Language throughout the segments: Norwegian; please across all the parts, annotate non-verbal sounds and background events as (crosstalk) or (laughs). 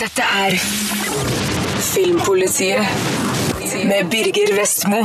Dette er Filmpolitiet med Birger Vestmo.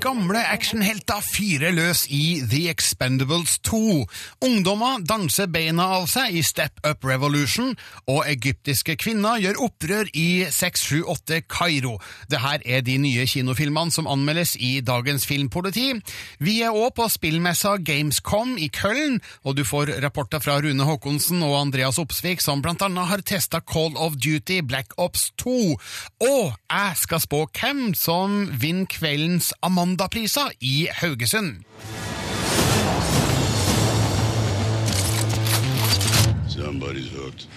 Gamle actionhelter fyrer løs i The Expendables 2. Ungdommer danser beina av seg i Step Up Revolution, og egyptiske kvinner gjør opprør i 678 Kairo. Dette er de nye kinofilmene som anmeldes i dagens Filmpoliti. Vi er òg på spillmessa Gamescom i Køln, og du får rapporter fra Rune Haakonsen og Andreas Opsvik, som blant annet har testa Call of Duty Black Ops 2. Og jeg skal spå hvem som vinner kveldens Amanda-priser i Haugesund. Somebody's hooked.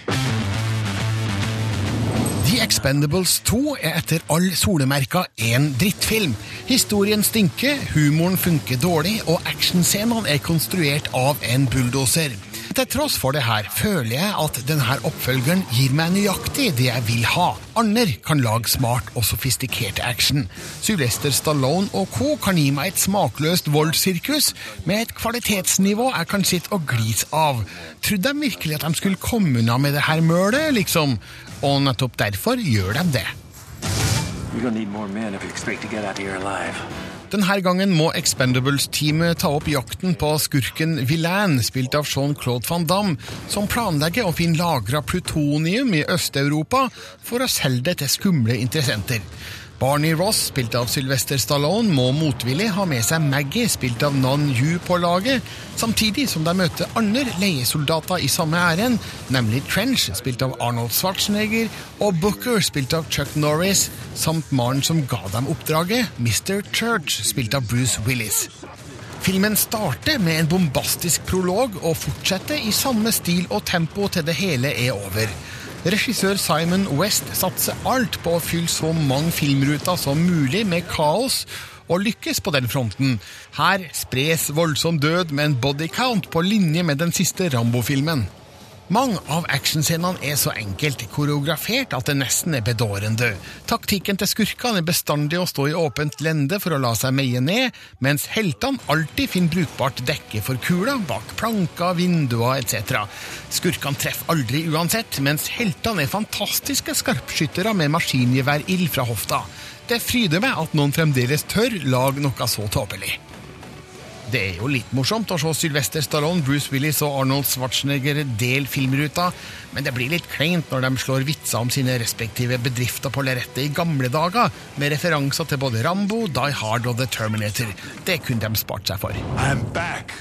The Expendables 2 er etter all solemerka en drittfilm. Historien stinker, humoren funker dårlig, og actionscenene er konstruert av en bulldoser. Til tross for det her føler jeg at denne oppfølgeren gir meg nøyaktig det jeg vil ha. Arner kan lage smart og sofistikert action. Sylvester Stallone og co. kan gi meg et smakløst voldssirkus med et kvalitetsnivå jeg kan sitte og glise av. Trodde de virkelig at de skulle komme unna med det her mølet, liksom? Og nettopp derfor gjør de det. You're gonna need more men if you expect to get out of here alive. Denne gangen må Expendables-teamet ta opp jakten på skurken Villain, spilt av Jean-Claude van Damme, som planlegger å finne lagra plutonium i Øst-Europa for å selge det til skumle interessenter. Barney Ross, spilt av Sylvester Stallone, må motvillig ha med seg Maggie, spilt av Non Yu, på laget, samtidig som de møter andre leiesoldater i samme ærend, nemlig Trench, spilt av Arnold Schwarzenegger, og Booker, spilt av Chuck Norris, samt mannen som ga dem oppdraget, Mr. Church, spilt av Bruce Willis. Filmen starter med en bombastisk prolog og fortsetter i samme stil og tempo til det hele er over. Regissør Simon West satser alt på å fylle så mange filmruter som mulig med kaos, og lykkes på den fronten. Her spres voldsom død med en bodycount på linje med den siste Rambo-filmen. Mange av actionscenene er så enkelt koreografert at det nesten er bedårende. Taktikken til skurkene er bestandig å stå i åpent lende for å la seg meie ned, mens heltene alltid finner brukbart dekke for kula bak planker, vinduer etc. Skurkene treffer aldri uansett, mens heltene er fantastiske skarpskyttere med maskingeværild fra hofta. Det fryder meg at noen fremdeles tør lage noe så tåpelig. Det er jo litt morsomt å se Sylvester Stallone, Bruce Willis og Arnold Schwarzenegger del filmruta, men det blir litt kleint når de slår vitser om sine respektive bedrifter på lerretet i gamle dager, med referanser til både Rambo, Die Hard og The Terminator. Det kunne de spart seg for. I'm back.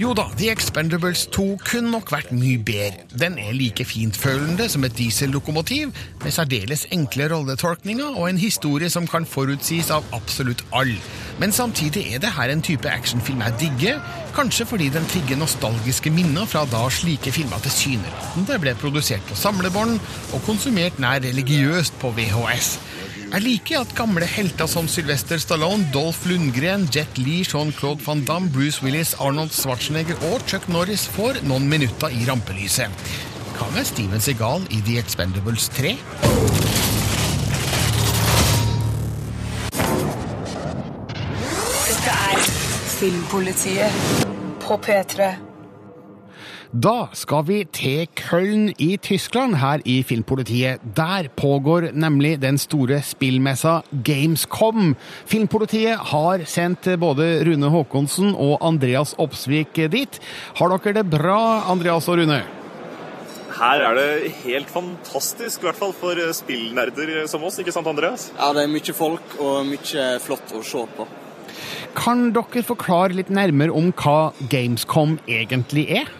Jo da, The Expendables 2 kunne nok vært mye bedre. Den er like fintfølende som et diesellokomotiv, med særdeles enkle rolletolkninger og en historie som kan forutsies av absolutt alle. Men samtidig er det her en type actionfilm jeg digger, kanskje fordi den trigger nostalgiske minner fra da slike filmer tilsynelatende ble produsert på samlebånd og konsumert nær religiøst på VHS. Jeg liker at gamle helter som Sylvester Stallone, Dolph Lundgren, Jet Li, Jean-Claude van Damme, Bruce Willis, Arnold Schwarzenegger og Chuck Norris får noen minutter i rampelyset. Hva med Steven Seagal i The Expendables 3? Dette er Filmpolitiet på P3. Da skal vi til Köln i Tyskland, her i Filmpolitiet. Der pågår nemlig den store spillmessa Gamescom. Filmpolitiet har sendt både Rune Haakonsen og Andreas Opsvik dit. Har dere det bra, Andreas og Rune? Her er det helt fantastisk, i hvert fall for spillnerder som oss, ikke sant Andreas? Ja, det er mye folk og mye flott å se på. Kan dere forklare litt nærmere om hva Gamescom egentlig er?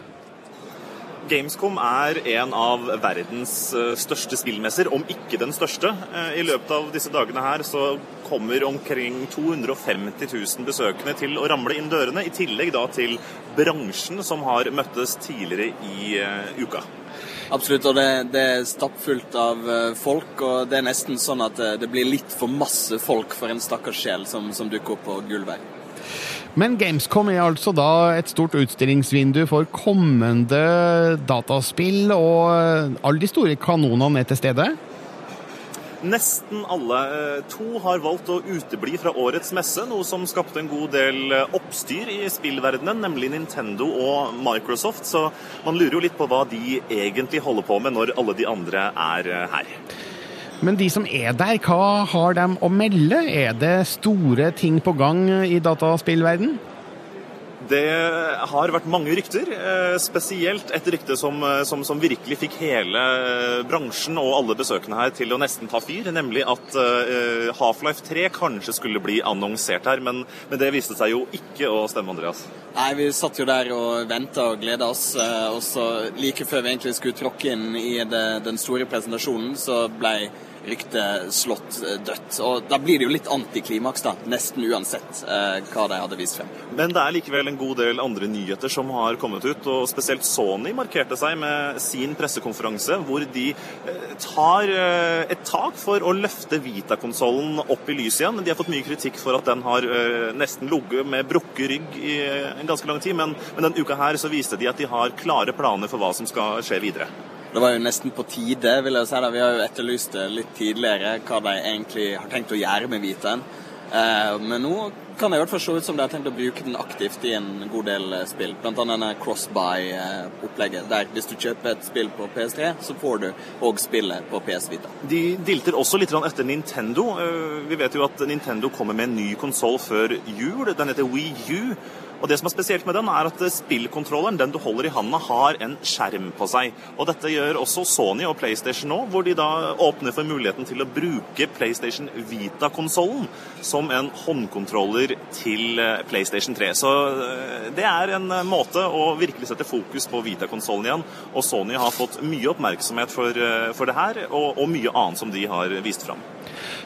Gamescom er en av verdens eh, største spillmesser, om ikke den største. Eh, I løpet av disse dagene her så kommer omkring 250 000 besøkende til å ramle inn dørene, i tillegg da til bransjen som har møttes tidligere i eh, uka. Absolutt, og det, det er stappfullt av folk, og det er nesten sånn at det blir litt for masse folk for en stakkars sjel som, som dukker opp på Gullvei. Men Gamescom er altså da et stort utstillingsvindu for kommende dataspill, og alle de store kanonene er til stede? Nesten alle. Eh, To har valgt å utebli fra årets messe, noe som skapte en god del eh, oppstyr i spillverdenen, nemlig Nintendo og Microsoft. Så man lurer jo litt på hva de egentlig holder på med når alle de andre er eh, her. Men de som er der, hva har de å melde? Er det store ting på gang i dataspillverden? Det har vært mange rykter, eh, spesielt et rykte som, eh, som, som virkelig fikk hele eh, bransjen og alle besøkende her til å nesten ta fyr, nemlig at Half-Life 3 kanskje skulle bli annonsert her, men, men det viste seg jo ikke å stemme, Andreas. Nei, vi satt jo der og venta og gleda oss. Og så like før vi egentlig skulle tråkke inn i det, den store presentasjonen, så ble ryktet slått eh, dødt. Og da blir det jo litt antiklimaks, da. Nesten uansett eh, hva de hadde vist frem. Men det er likevel en god del andre nyheter som har kommet ut, og spesielt Sony markerte seg med sin pressekonferanse, hvor de eh, tar eh, et tak for å løfte Vita-konsollen opp i lyset igjen. De har fått mye kritikk for at den har nesten ligget med brukket rygg i en ganske lang tid, men, men denne uka her så viste de at de har klare planer for hva som skal skje videre. Det var jo nesten på tide, vil jeg si. da. Vi har jo etterlyst det litt tidligere, hva de egentlig har tenkt å gjøre med Vitaen. Eh, men nå kan det i hvert fall se ut som de har tenkt å bruke den aktivt i en god del eh, spill. Blant annet denne cross-buy-opplegget, der hvis du kjøper et spill på PS3, så får du òg spillet på PS Vita. De dilter også litt etter Nintendo. Eh, Vi vet jo at Nintendo kommer med en ny konsoll før jul. Den heter Wii U. Og det som er spesielt med den, er at spillkontrolleren, den du holder i handa, har en skjerm på seg. Og dette gjør også Sony og PlayStation nå, hvor de da åpner for muligheten til å bruke PlayStation Vita-konsollen som en håndkontroller til eh, PlayStation 3. Så eh, det er en eh, måte å virkelig sette fokus på Vita-konsollen igjen. Og Sony har fått mye oppmerksomhet for, for det her, og, og mye annet som de har vist fram.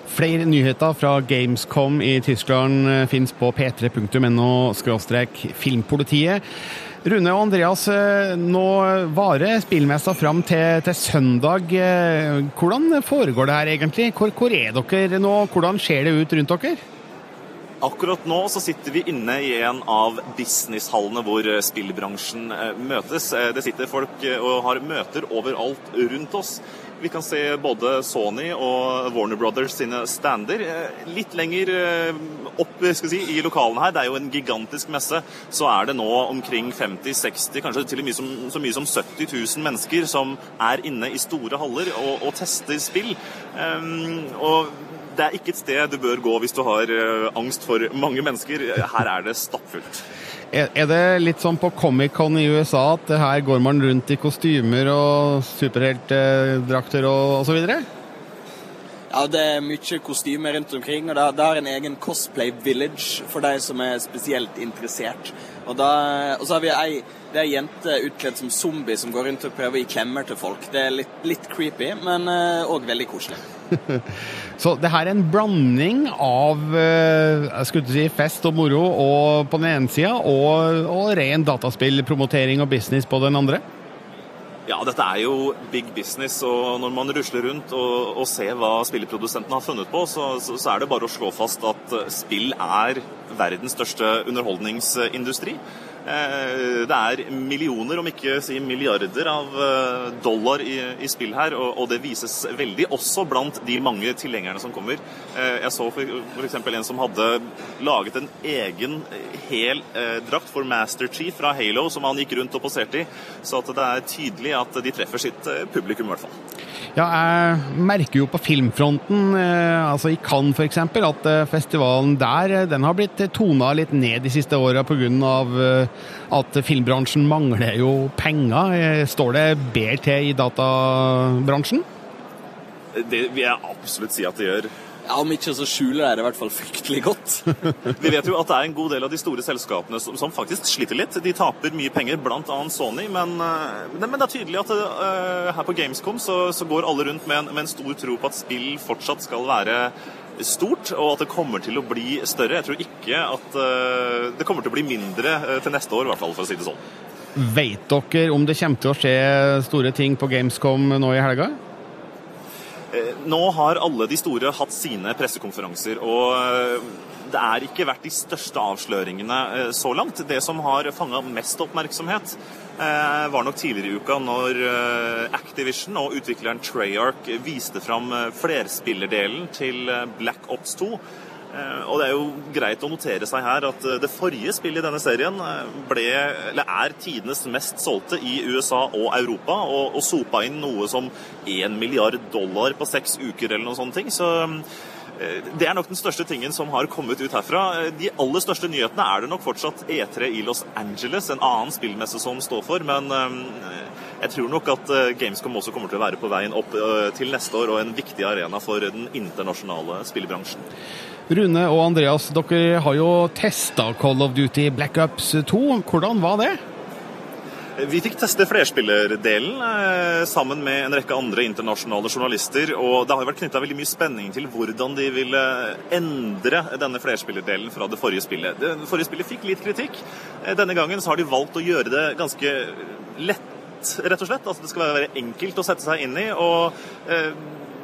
Flere nyheter fra Gamescom i Tyskland eh, fins på p3.no filmpolitiet. Rune og Andreas, eh, nå varer spillmessa fram til, til søndag. Eh, Hvordan foregår det her egentlig? Hvor, hvor er dere nå? Hvordan ser det ut rundt dere? Akkurat nå så sitter vi inne i en av businesshallene hvor spillbransjen møtes. Det sitter folk og har møter overalt rundt oss. Vi kan se både Sony og Warner Brothers sine stander. Eh, Litt lenger eh, opp skal si, i lokalene her, det er jo en gigantisk messe, så er det nå omkring 50-60, kanskje til og med så mye som 70 000 mennesker som er inne i store haller og, og tester spill. Um, og det er ikke et sted du bør gå hvis du har eh, angst for mange mennesker. Her er det stappfullt. Er, det litt sånn på Comic-Con i USA at her går man rundt i kostymer og superheltdrakter og, osv.? Ja, det er mye kostymer rundt omkring, og det har en egen cosplay village for de som er spesielt interessert. Og, da, og så har vi ei, det er jente utkledd som zombie som går rundt og prøver å gi klemmer til folk. Det er litt, litt creepy, men òg veldig koselig. (laughs) Så det her er en blanding av eh, jeg skulle si fest og moro og på den ene sida, og, og ren dataspillpromotering og business på den andre? Ja, dette er jo big business, og når man rusler rundt og, og ser hva spillprodusentene har funnet på, så, så, så er det bare å slå fast at spill er verdens største underholdningsindustri. Eh, Det er millioner, om ikke si milliarder, av eh, dollar i, i spill her, og, og det vises veldig også blant de mange tilhengerne som kommer. Eh, Jeg så f.eks. en som hadde laget en egen hel drakt for Master Chief fra Halo, som han gikk rundt og poserte i. Så det er tydelig at de treffer sitt publikum, i hvert fall. Ja, jeg merker jo på filmfronten, altså i Cannes f.eks., at festivalen der den har blitt tona litt ned de siste åra pga. At filmbransjen mangler jo penger. Eh, Står det bedre til i databransjen? Det vil jeg absolutt si at det gjør. Ja, Om ikke så skjuler de det i hvert fall fryktelig godt. (laughs) Vi vet jo at det er en god del av de store selskapene som, som faktisk sliter litt. De taper mye penger, bl.a. Sony. Men, eh, men det er tydelig at uh, her på Gamescom så, så går alle rundt med en, med en stor tro på at spill fortsatt skal være stort, og at det kommer til å bli større. Jeg tror ikke at eh, det kommer til å bli mindre eh, til neste år, i hvert fall, for å si det sånn. Vet dere om det kommer til å skje store ting på Gamescom nå i helga? Eh, Nå har alle de store hatt sine pressekonferanser, og det er ikke vært de største avsløringene så langt. Det som har fanga mest oppmerksomhet, var nok tidligere i uka når eh, Activision og utvikleren Treyarch viste fram eh, flerspillerdelen til eh, Black Ops 2. Eh, Og det er jo greit å notere seg her at eh, det forrige spillet i denne serien eh, ble, er tidenes mest solgte i USA og Europa, og, og sopa inn noe som 1 milliard dollar på seks uker eller noen sånne ting. Så eh, det er nok den største tingen som har kommet ut herfra. Eh, De aller største nyhetene er det nok fortsatt E3 i Los Angeles, en annen spillmesse som står for, men eh, jeg tror nok at eh, Gamescom også kommer til å være på veien opp eh, til neste år og en viktig arena for den internasjonale spillebransjen. Rune og Andreas, dere har jo testa Call of Duty Black Ops 2. Hvordan var det? Vi fikk teste flerspillerdelen eh, sammen med en rekke andre internasjonale journalister. og Det har vært knytta mye spenning til hvordan de ville endre denne flerspillerdelen fra det forrige spillet. Det forrige spillet fikk litt kritikk. Eh, Denne gangen så har de valgt å gjøre det ganske lett, rett og slett. Altså Det skal være enkelt å sette seg inn i. og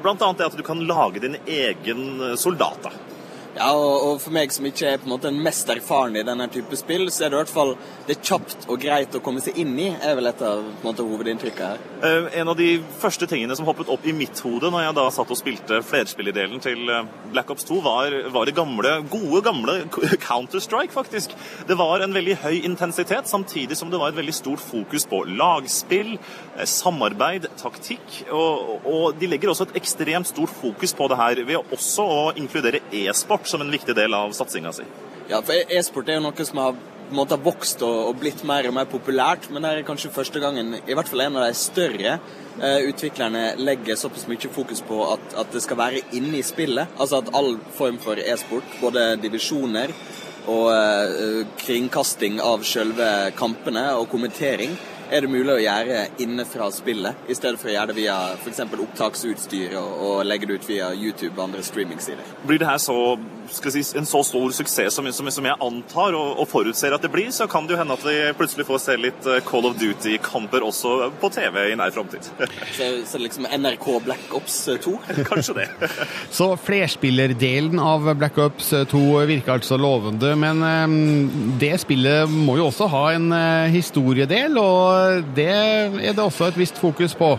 Bl.a. Det at du kan lage din egen soldat. Ja, og, og for meg som ikke er på en måte den mest erfaren i denne type spill, så er det i hvert fall det er kjapt og greit å komme seg inn i, er vel et av på en måte, hovedinntrykket her. Eh, En av de første tingene som hoppet opp i mitt hode når jeg da satt og spilte flerspillerdelen til eh, Black Ops 2, var, var det gamle, gode gamle (laughs) Counter-Strike, faktisk. Det var en veldig høy intensitet, samtidig som det var et veldig stort fokus på lagspill, eh, samarbeid, taktikk. Og, og de legger også et ekstremt stort fokus på det her ved også å inkludere e-sport som en viktig del av satsinga si. Ja, for e- e-sport er jo noe som har på en måte vokst og, blitt mer og mer populært, men det er kanskje første gangen i hvert fall en av de større eh, utviklerne legger såpass mye fokus på at, at det skal være inne i spillet. Altså at all form for e-sport, både divisjoner og eh, kringkasting av selve kampene og kommentering, er det mulig å gjøre inne fra spillet, i stedet for å gjøre det via f.eks. opptaksutstyr og, og legge det ut via YouTube og andre streamingsider. Blir det her så, skal si, en så stor suksess som, som, som jeg antar og, og forutser at det blir, så kan det jo hende at vi plutselig får se litt eh, Call of Duty-kamper også på TV i nær framtid. (laughs) Så, så liksom NRK Black Ops 2 (laughs) Kanskje det. (laughs) Så flerspillerdelen av Black Ops 2 virker altså lovende, men eh, det spillet må jo også ha en eh, historiedel, og det er det også et visst fokus på.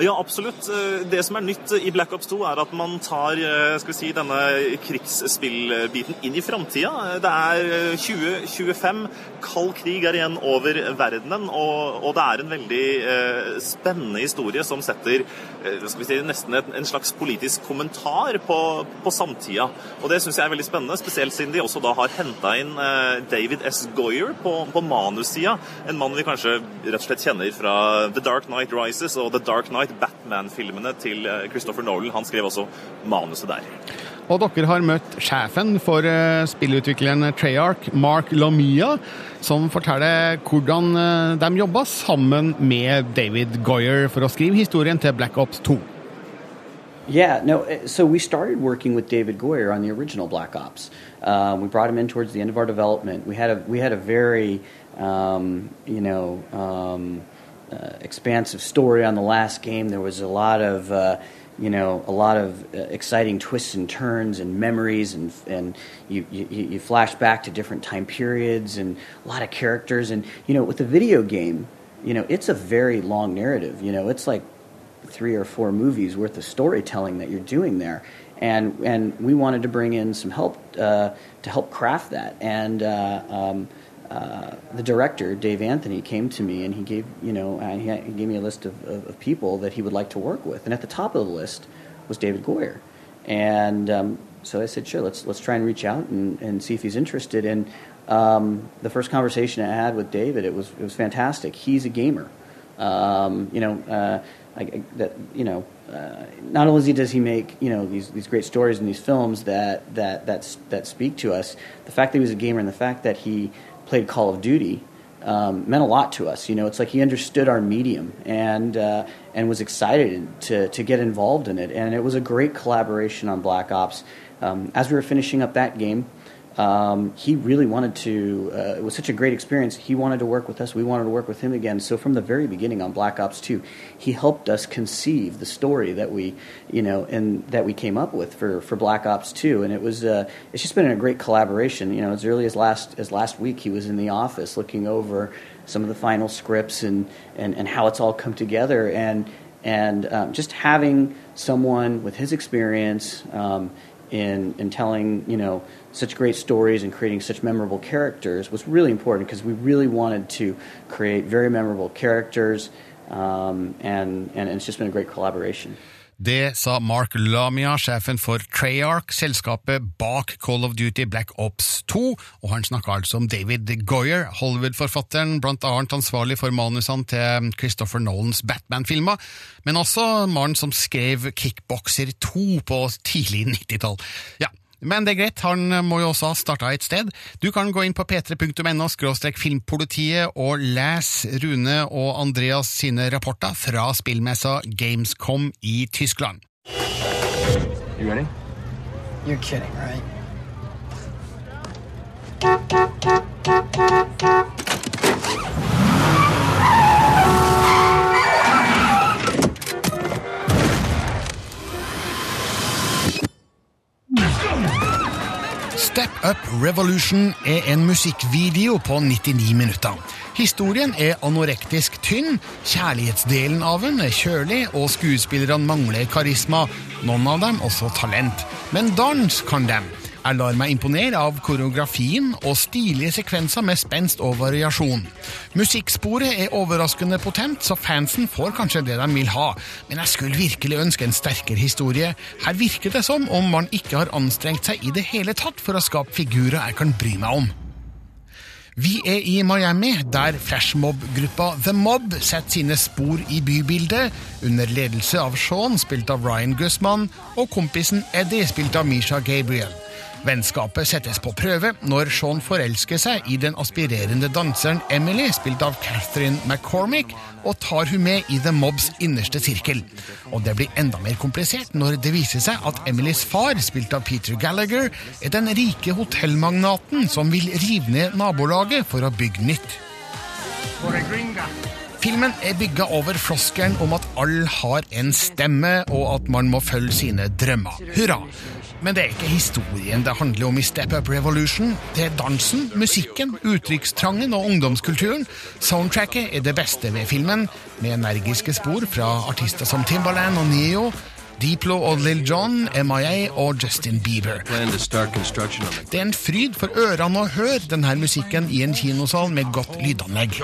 Ja, absolutt. Eh, Det som er nytt i Black Ops 2, er at man tar eh, skal vi si, denne krigsspillbiten inn i framtida. Det er eh, 2025, kald krig er igjen over verdenen, og, og det er en veldig eh, spennende historie som setter eh, skal vi si, nesten et, en slags politisk kommentar på, på samtida. Og det syns jeg er veldig spennende, spesielt siden de også da har henta inn eh, David S. Goyer på, på manussida. En mann vi kanskje rett og slett kjenner fra The Dark Knight Rises og The Dark Knight Batman-filmene til eh, Christopher Nolan. Han skrev også manuset der. Og dere har møtt sjefen for eh, spillutvikleren Treyarch, Mark Lamia, som forteller hvordan eh, de jobba sammen med David Goyer for å skrive historien til Black Ops 2. Yeah, no. So we started working with David Goyer on the original Black Ops. Uh, we brought him in towards the end of our development. We had a we had a very um, you know um, uh, expansive story on the last game. There was a lot of uh, you know a lot of uh, exciting twists and turns and memories, and and you, you you flash back to different time periods and a lot of characters. And you know with a video game, you know it's a very long narrative. You know it's like three or four movies worth of storytelling that you're doing there, and and we wanted to bring in some help uh, to help craft that. And uh, um, uh, the director Dave Anthony came to me and he gave you know uh, he, gave me a list of, of, of people that he would like to work with, and at the top of the list was David Goyer, and um, so I said, sure, let's let's try and reach out and, and see if he's interested. And um, the first conversation I had with David, it was it was fantastic. He's a gamer. Um, you know, uh, I, I- that you know, uh, not only does he make you know these these great stories and these films that that that that speak to us, the fact that he was a gamer and the fact that he played Call of Duty um, meant a lot to us. You know, it's like he understood our medium and uh, and was excited to to get involved in it, and it was a great collaboration on Black Ops. Um, as we were finishing up that game, um, he really wanted to. Uh, it was such a great experience. He wanted to work with us. We wanted to work with him again. So from the very beginning on Black Ops Two, he helped us conceive the story that we, you know, and that we came up with for, for Black Ops Two. And it was. Uh, it's just been a great collaboration. You know, as early as last as last week, he was in the office looking over some of the final scripts and, and, and how it's all come together. And, and um, just having someone with his experience um, in, in telling, you know, such great stories and creating such memorable characters was really important because we really wanted to create very memorable characters, um, and, and it's just been a great collaboration. Det sa Mark Lamia, sjefen for Treyarch, selskapet bak Call of Duty Black Ops 2, og han snakka altså om David Goyer, Hollywood-forfatteren, blant annet ansvarlig for manusene til Christopher Nolans Batman-filmer, men også mannen som skrev Kickboxer 2 på tidlig 90-tall. Ja, men det er greit, han må jo også ha starta et sted. Du kan gå inn på p3.no filmpolitiet og lese Rune og Andreas sine rapporter fra spillmessa Gamescom i Tyskland. You ready? You're kidding, right? Step Up Revolution er en musikkvideo på 99 minutter. Historien er anorektisk tynn, kjærlighetsdelen av den er kjølig, og skuespillerne mangler karisma, noen av dem også talent. Men dans kan dem. Jeg lar meg imponere av koreografien og stilige sekvenser med spenst og variasjon. Musikksporet er overraskende potent, så fansen får kanskje det de vil ha, men jeg skulle virkelig ønske en sterkere historie. Her virker det som om man ikke har anstrengt seg i det hele tatt for å skape figurer jeg kan bry meg om. Vi er i Miami, der flashmob-gruppa The Mob setter sine spor i bybildet, under ledelse av Sean, spilt av Ryan Guzman, og kompisen Eddie, spilt av Misha Gabriel. Vennskapet settes på prøve når Sean forelsker seg i den aspirerende danseren Emily, spilt av Catherine McCormick, og tar hun med i The Mobs innerste sirkel. Og det blir enda mer komplisert når det viser seg at Emilys far, spilt av Peter Gallagher, er den rike hotellmagnaten som vil rive ned nabolaget for å bygge nytt. Filmen er bygga over floskelen om at alle har en stemme, og at man må følge sine drømmer. Hurra! Men det er ikke historien det handler om i Step Up Revolution. Det er dansen, musikken, uttrykkstrangen og ungdomskulturen. Soundtracket er det beste ved filmen, med energiske spor fra artister som Timbaland og Neo, Diplo og Lil Jon, MIA og Justin Bieber. Det er en fryd for ørene å høre denne musikken i en kinosal med godt lydanlegg.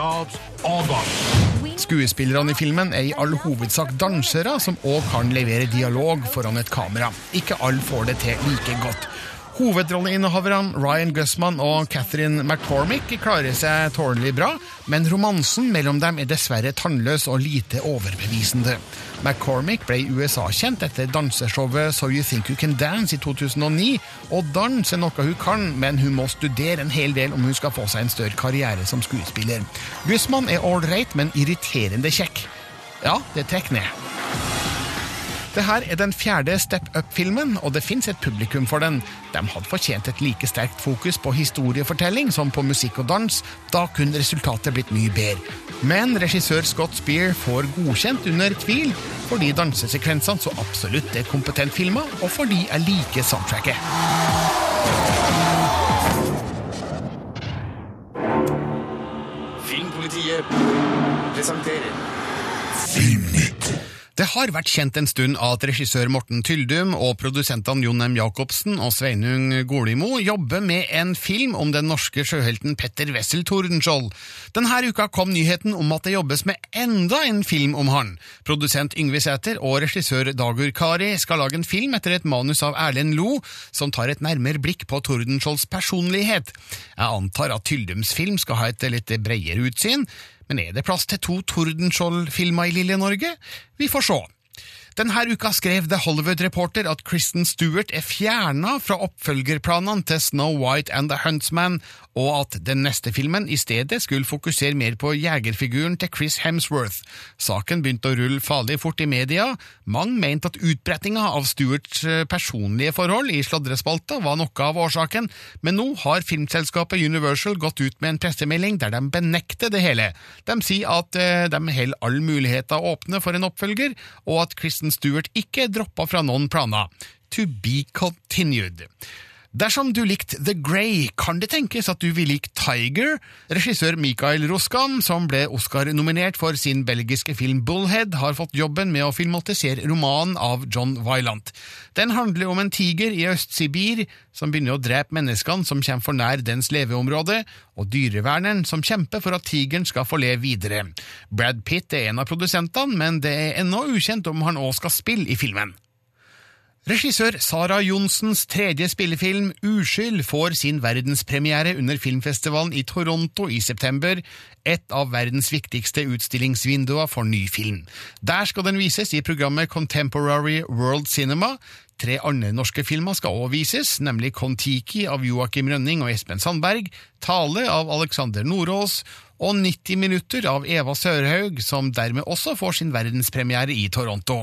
Skuespillerne i filmen er i all hovedsak dansere som òg kan levere dialog foran et kamera. Ikke alle får det til like godt. Hovedrolleinnehaverne Ryan Guzman og Catherine McCormick klarer seg tålelig bra, men romansen mellom dem er dessverre tannløs og lite overbevisende. McCormick ble i USA kjent etter danseshowet So You Think You Can Dance i 2009, og dans er noe hun kan, men hun må studere en hel del om hun skal få seg en større karriere som skuespiller. Guzman er ålreit, men irriterende kjekk. Ja, det trekker ned. Det her er den fjerde Step Up-filmen, og det fins et publikum for den. De hadde fortjent et like sterkt fokus på historiefortelling som på musikk og dans. Da kunne resultatet blitt mye bedre. Men regissør Scott Spear får godkjent under tvil, fordi dansesekvensene så absolutt er kompetent filma, og fordi jeg liker soundtracket. Filmpolitiet presenterer Det har vært kjent en stund at regissør Morten Tyldum og produsentene Jon M. Jacobsen og Sveinung Golimo jobber med en film om den norske sjøhelten Petter Wessel Tordenskjold. Denne uka kom nyheten om at det jobbes med enda en film om han. Produsent Yngve Sæter og regissør Dagur Kari skal lage en film etter et manus av Erlend Lo, som tar et nærmere blikk på Tordenskiolds personlighet. Jeg antar at Tyldums film skal ha et litt bredere utsyn, men er det plass til to Tordenskjold-filmer i lille Norge? Vi får se. Denne uka skrev The Hollywood Reporter at Kristen Stewart er fjerna fra oppfølgerplanene til Snow White and the Huntsman, og at den neste filmen i stedet skulle fokusere mer på jegerfiguren til Chris Hemsworth. Saken begynte å rulle farlig fort i media. Mange mente at utbrettinga av Stewarts eh, personlige forhold i sladrespalta var noe av årsaken, men nå har filmselskapet Universal gått ut med en pressemelding der de benekter det hele. De sier at eh, de holder alle muligheter åpne for en oppfølger, og at Kristen Stewart ikke droppa fra noen planer. To be continued. Dersom du likte The Grey, kan det tenkes at du vil like Tiger. Regissør Mikael Roskam, som ble Oscar-nominert for sin belgiske film Bullhead, har fått jobben med å filmatisere romanen av John Wylant. Den handler om en tiger i Øst-Sibir som begynner å drepe menneskene som kommer for nær dens leveområde, og dyreverneren som kjemper for at tigeren skal få leve videre. Brad Pitt er en av produsentene, men det er ennå ukjent om han òg skal spille i filmen. Regissør Sara Johnsens tredje spillefilm, Uskyld, får sin verdenspremiere under filmfestivalen i Toronto i september, et av verdens viktigste utstillingsvinduer for ny film. Der skal den vises i programmet Contemporary World Cinema. Tre andre norske filmer skal også vises, nemlig Kon-Tiki av Joakim Rønning og Espen Sandberg, Tale av Alexander Nordås og 90 minutter av Eva Sørhaug, som dermed også får sin verdenspremiere i Toronto.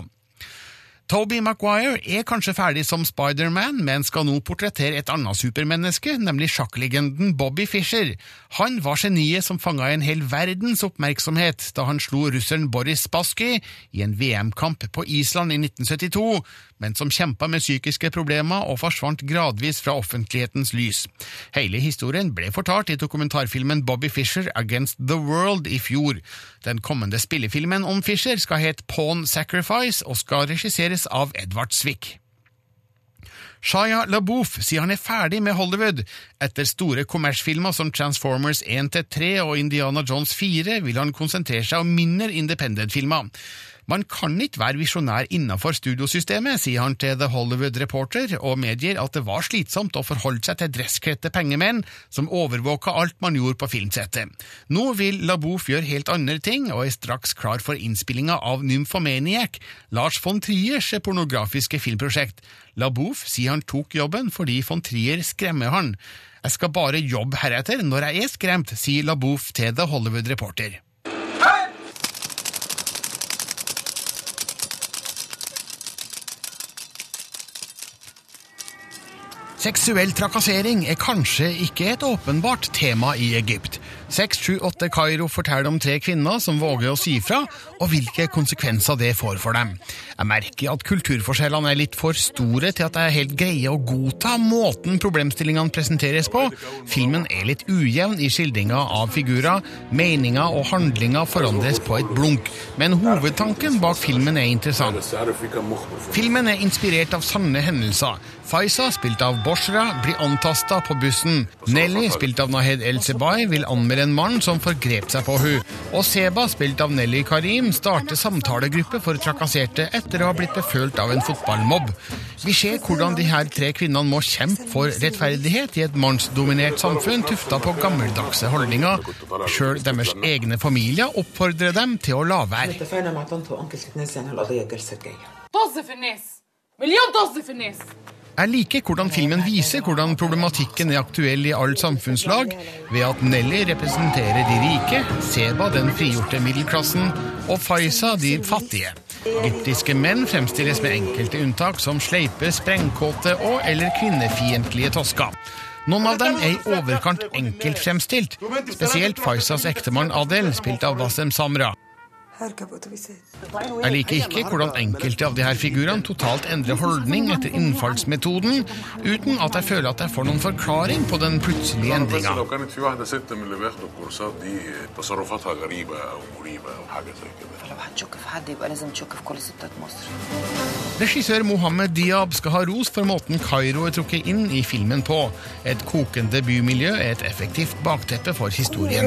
Toby Maguire er kanskje ferdig som Spiderman, men skal nå portrettere et annet supermenneske, nemlig sjakklegenden Bobby Fischer. Han var geniet som fanga en hel verdens oppmerksomhet da han slo russeren Boris Spassky i en VM-kamp på Island i 1972, men som kjempa med psykiske problemer og forsvant gradvis fra offentlighetens lys. Hele historien ble fortalt i dokumentarfilmen Bobby Fischer Against the World i fjor. Den kommende spillefilmen om Fischer skal hete Pawn Sacrifice og skal regisseres av Edvard Zwick. Shaya LaBouf sier han er ferdig med Hollywood. Etter store kommersfilmer som Transformers 1-3 og Indiana Jones 4 vil han konsentrere seg om mindre independent-filmer. Man kan ikke være visjonær innenfor studiosystemet, sier han til The Hollywood Reporter, og medgir at det var slitsomt å forholde seg til dresskledte pengemenn som overvåka alt man gjorde på filmsettet. Nå vil Labouf gjøre helt andre ting, og er straks klar for innspillinga av Nymphomaniac, Lars von Triers pornografiske filmprosjekt. Labouf sier han tok jobben fordi von Trier skremmer han. Jeg skal bare jobbe heretter når jeg er skremt, sier Labouf til The Hollywood Reporter. Seksuell trakassering er kanskje ikke et åpenbart tema i Egypt. 678 Kairo forteller om tre kvinner som våger å si fra, og hvilke konsekvenser det får for dem. Jeg merker at kulturforskjellene er litt for store til at jeg helt greier å godta måten problemstillingene presenteres på. Filmen er litt ujevn i skildringa av figurer, meninger og handlinger forandres på et blunk, men hovedtanken bak filmen er interessant. Filmen er inspirert av sanne hendelser. Faiza, spilt av Boshra, blir antasta på bussen. Nelly, spilt av Nahed El-Sebai, vil anmelde en mann som forgrep seg på hun. Og Seba, spilt av Nelly Karim, Forbund starte samtalegruppe for trakasserte etter å ha blitt befølt av en fotballmobb. Vi ser hvordan de her tre kvinnene må kjempe for rettferdighet i et mannsdominert samfunn tufta på gammeldagse holdninger. Sjøl deres egne familier oppfordrer dem til å la være. Masse for nes! Million doser for nes! Jeg liker hvordan filmen viser hvordan problematikken er aktuell i alt samfunnslag, ved at Nelly representerer de rike, Seba den frigjorte middelklassen og Faiza de fattige. Egyptiske menn fremstilles med enkelte unntak som sleipe, sprengkåte og eller kvinnefiendtlige tosker. Noen av dem er i overkant enkelt fremstilt, spesielt Faizas ektemann Adel, spilt av Wassem Samra. Jeg liker ikke hvordan enkelte av de her figurene totalt endrer holdning etter innfallsmetoden, uten at jeg føler at jeg får noen forklaring på den plutselige endringa. Regissør Mohammed Diab skal ha ros for måten Kairo er trukket inn i filmen på. Et kokende bymiljø er et effektivt bakteppe for historien.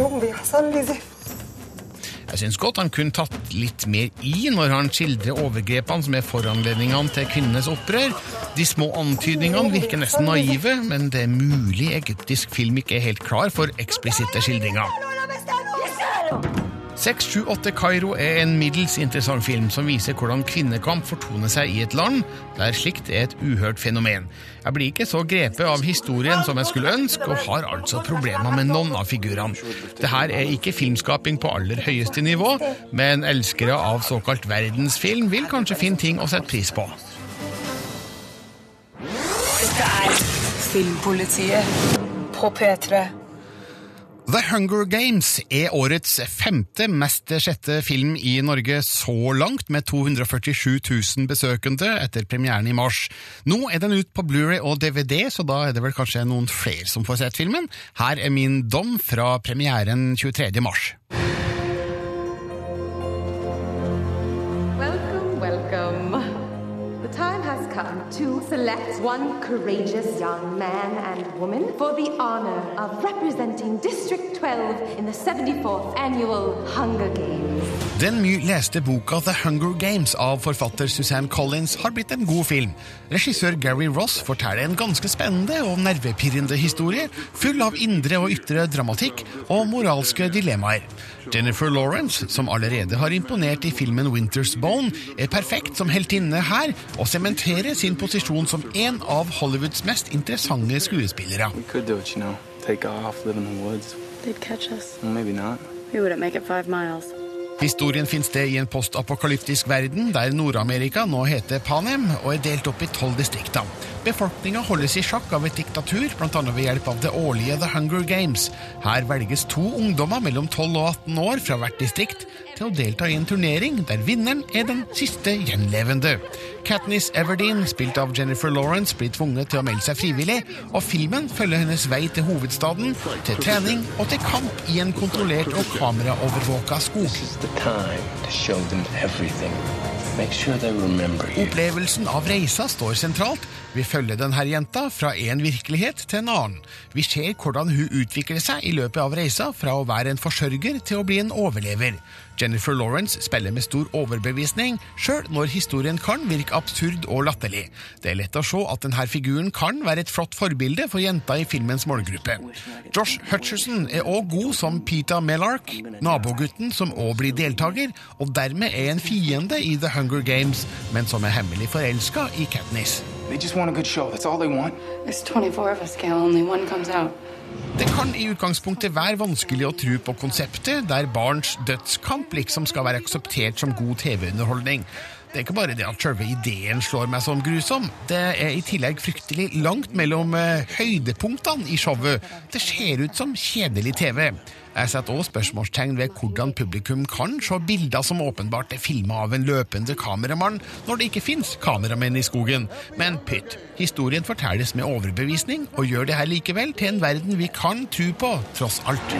Jeg syns godt han kunne tatt litt mer i når han skildrer overgrepene som er foranledningene til kvinnenes opprør. De små antydningene virker nesten naive, men det er mulig egyptisk film ikke er helt klar for eksplisitte skildringer. 678 Kairo er en middels interessant film som viser hvordan kvinnekamp fortoner seg i et land der slikt er et uhørt fenomen. Jeg blir ikke så grepet av historien som jeg skulle ønske, og har altså problemer med noen av figurene. Det her er ikke filmskaping på aller høyeste nivå, men elskere av såkalt verdensfilm vil kanskje finne ting å sette pris på. Dette er Filmpolitiet på P3. The Hunger Games er årets femte mest sjette film i Norge så langt, med 247 000 besøkende etter premieren i mars. Nå er den ut på Blu-ray og DVD, så da er det vel kanskje noen flere som får sett filmen. Her er min dom fra premieren 23. mars. Come to select one courageous young man and woman for the honor of representing District 12 in the 74th annual Hunger Games. Den mye leste boka The Hunger Games av forfatter Suzanne Collins har blitt en god film. Regissør Gary Ross forteller en ganske spennende og nervepirrende historie, full av indre og ytre dramatikk og moralske dilemmaer. Jennifer Lawrence, som allerede har imponert i filmen Winter's Bone, er perfekt som heltinne her, og sementerer sin posisjon som en av Hollywoods mest interessante skuespillere. We could do it, you know. Take off, live in the woods. They'd catch us. Well, maybe not. We wouldn't make it five miles. Historien finner sted i en postapokalyptisk verden der Nord-Amerika nå heter Panem og er delt opp i tolv distrikter. Befolkninga holdes i sjakk av et diktatur, bl.a. ved hjelp av det årlige The Hunger Games. Her velges to ungdommer mellom 12 og 18 år fra hvert distrikt til å delta i en turnering der vinneren er den siste gjenlevende. Katniss Everdeen, spilt av Jennifer Lawrence, blir tvunget til å melde seg frivillig, og filmen følger hennes vei til hovedstaden, til trening og til kamp i en kontrollert og kameraovervåka skog. Opplevelsen av reisa står sentralt. Vi følger denne jenta fra en virkelighet til en annen. Vi ser hvordan hun utvikler seg i løpet av reisa fra å være en forsørger til å bli en overlever. Jennifer Lawrence spiller med stor overbevisning, sjøl når historien kan virke absurd og latterlig. Det er lett å se at denne figuren kan være et flott forbilde for jenta i filmens målgruppe. Josh Hutcherson er òg god som Peta Mellark, nabogutten som òg blir deltaker, og dermed er en fiende i The Hunger Games, men som er hemmelig forelska i Katniss. They just want a good show. That's all they want. There's 24 of us, Gail. Only one comes out. Det kan i utgangspunktet være vanskelig å tro på konseptet der barns dødskamp liksom skal være akseptert som god TV-underholdning. Det er ikke bare det at selve ideen slår meg som grusom. Det er i tillegg fryktelig langt mellom eh, høydepunktene i showet. Det ser ut som kjedelig TV. Jeg setter også spørsmålstegn ved hvordan publikum kan se bilder som åpenbart er filma av en løpende kameramann, når det ikke fins kameramenn i skogen. Men pytt, historien fortelles med overbevisning, og gjør det her likevel til en verden vi kan tro på, tross alt.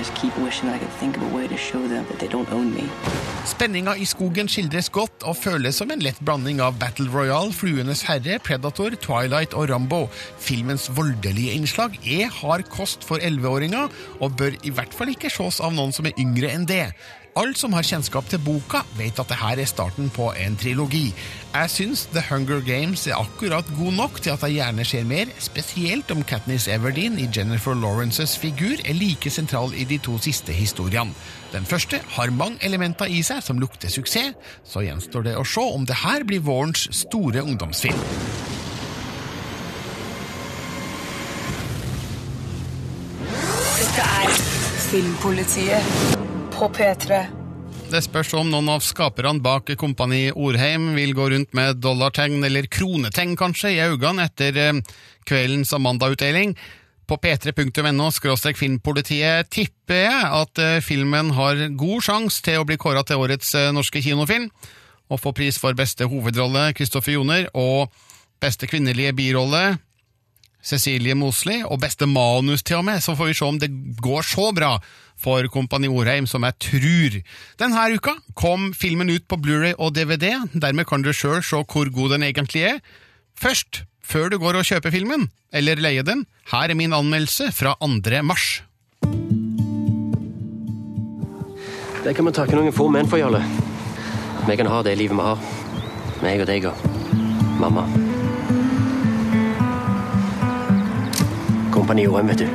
Spenninga i skogen skildres godt og føles som en lett blanding av Battle Royale, Fluenes herre, Predator, Twilight og Rambo. Filmens voldelige innslag er hard kost for 11-åringer, og bør i hvert fall ikke ses av noen som er yngre enn det. Alle som har kjennskap til boka, vet at dette er starten på en trilogi. Jeg syns The Hunger Games er akkurat god nok til at jeg gjerne ser mer, spesielt om Katniss Everdeen i Jennifer Lawrences figur er like sentral i de to siste historiene. Den første har mange elementer i seg som lukter suksess, så gjenstår det å se om det her blir vårens store ungdomsfilm. Filmpolitiet på P3. Det spørs om noen av skaperne bak Kompani Orheim vil gå rundt med dollartegn, eller kronetegn kanskje, i øynene etter eh, kveldens Amanda-utdeling. På p3.no filmpolitiet tipper jeg at eh, filmen har god sjanse til å bli kåra til årets eh, norske kinofilm, og få pris for beste hovedrolle, Kristoffer Joner, og beste kvinnelige birolle, Cecilie Mosli, og beste manus til og med, så får vi se om det går så bra for Kompani Orheim som jeg trur. Denne uka kom filmen ut på Blu-ray og DVD, dermed kan du sjøl se hvor god den egentlig er. Først, før du går og kjøper filmen, eller leier den, her er min anmeldelse fra 2. mars. Det kan vi takke noen få menn for, Jarle. Vi kan ha det livet vi har. Meg og deg og mamma. Kompani Orheim, vet du.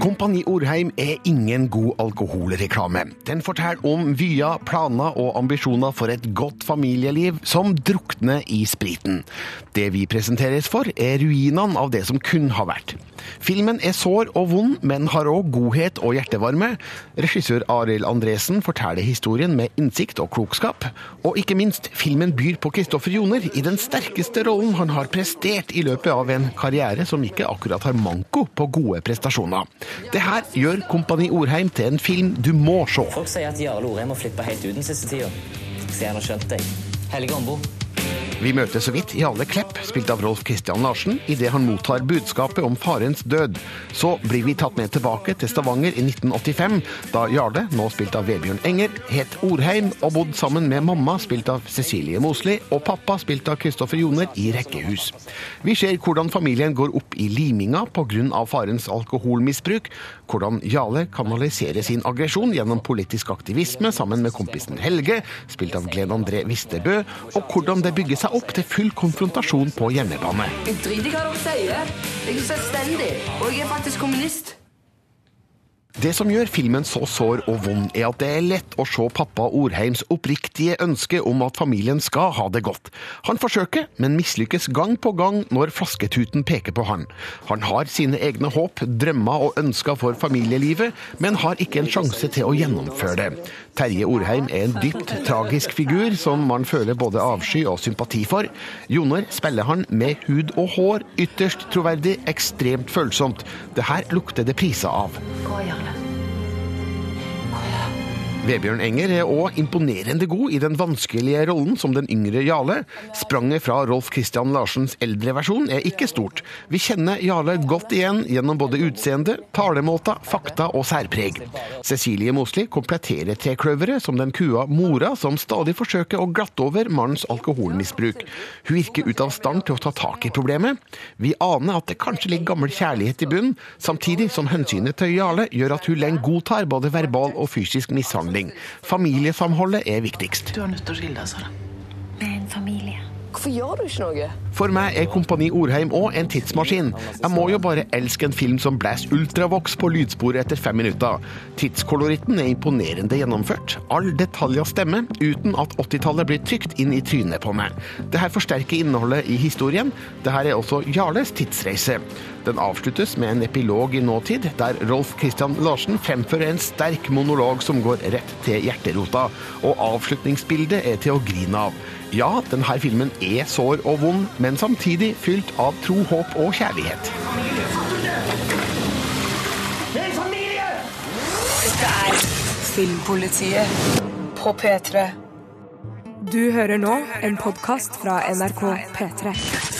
Kompani Orheim er ingen god alkoholreklame. Den forteller om vyer, planer og ambisjoner for et godt familieliv som drukner i spriten. Det vi presenteres for, er ruinene av det som kun har vært. Filmen er sår og vond, men har òg godhet og hjertevarme. Regissør Arild Andresen forteller historien med innsikt og klokskap. Og ikke minst, filmen byr på Kristoffer Joner i den sterkeste rollen han har prestert i løpet av en karriere som ikke akkurat har manko på gode prestasjoner. Det her gjør Kompani Orheim til en film du må se. Folk sier at Jarle Orheim har flippa helt ut den siste tida. Så jeg har skjønt deg. Helge Ombo. Vi møter så vidt Jarle Klepp, spilt av Rolf Kristian Larsen, idet han mottar budskapet om farens død. Så blir vi tatt med tilbake til Stavanger i 1985, da Jarle, nå spilt av Vebjørn Enger, het Orheim og bodd sammen med mamma, spilt av Cecilie Mosli, og pappa, spilt av Kristoffer Joner, i rekkehus. Vi ser hvordan familien går opp i liminga pga. farens alkoholmisbruk, hvordan Jarle kanaliserer sin aggresjon gjennom politisk aktivisme sammen med kompisen Helge, spilt av Glenn André Vistebø, og hvordan det bygger seg opp til full konfrontasjon på hjemmebane. Jeg driter i hva dere sier. Jeg er selvstendig, og jeg er faktisk kommunist. Det som gjør filmen så sår og vond, er at det er lett å se pappa Orheims oppriktige ønske om at familien skal ha det godt. Han forsøker, men mislykkes gang på gang når flasketuten peker på han. Han har sine egne håp, drømmer og ønsker for familielivet, men har ikke en sjanse til å gjennomføre det. Terje Orheim er en dypt tragisk figur som man føler både avsky og sympati for. Joner spiller han med hud og hår, ytterst troverdig, ekstremt følsomt. Det her lukter det priser av. Gå, Jarle. 快来 Vebjørn Enger er òg imponerende god i den vanskelige rollen som den yngre Jarle. Spranget fra Rolf Christian Larsens eldre versjon er ikke stort. Vi kjenner Jarle godt igjen gjennom både utseende, talemåter, fakta og særpreg. Cecilie Mosli kompletterer trekløveret som den kua mora som stadig forsøker å glatte over mannens alkoholmisbruk. Hun virker ute av stand til å ta tak i problemet. Vi aner at det kanskje ligger gammel kjærlighet i bunnen, samtidig som hensynet til Jarle gjør at hun lenge godtar både verbal og fysisk mishandling. Familiesamholdet er viktigst. Du er nødt til å skille deg, Sara. Med en familie. Hvorfor gjør du ikke noe? For meg er Kompani Orheim òg en tidsmaskin. Jeg må jo bare elske en film som blæs ultravox på lydsporet etter fem minutter. Tidskoloritten er imponerende gjennomført. All detaljer stemmer, uten at 80-tallet blir trykt inn i trynet på meg. Det her forsterker innholdet i historien. Det her er også Jarles tidsreise. Den avsluttes med en epilog i nåtid, der Rolf Christian Larsen fremfører en sterk monolog som går rett til hjerterota. Og avslutningsbildet er til å grine av. Ja, denne filmen er sår og vond, men samtidig fylt av tro, håp og kjærlighet. Dette er Filmpolitiet på P3. Du hører nå en podkast fra NRK P3.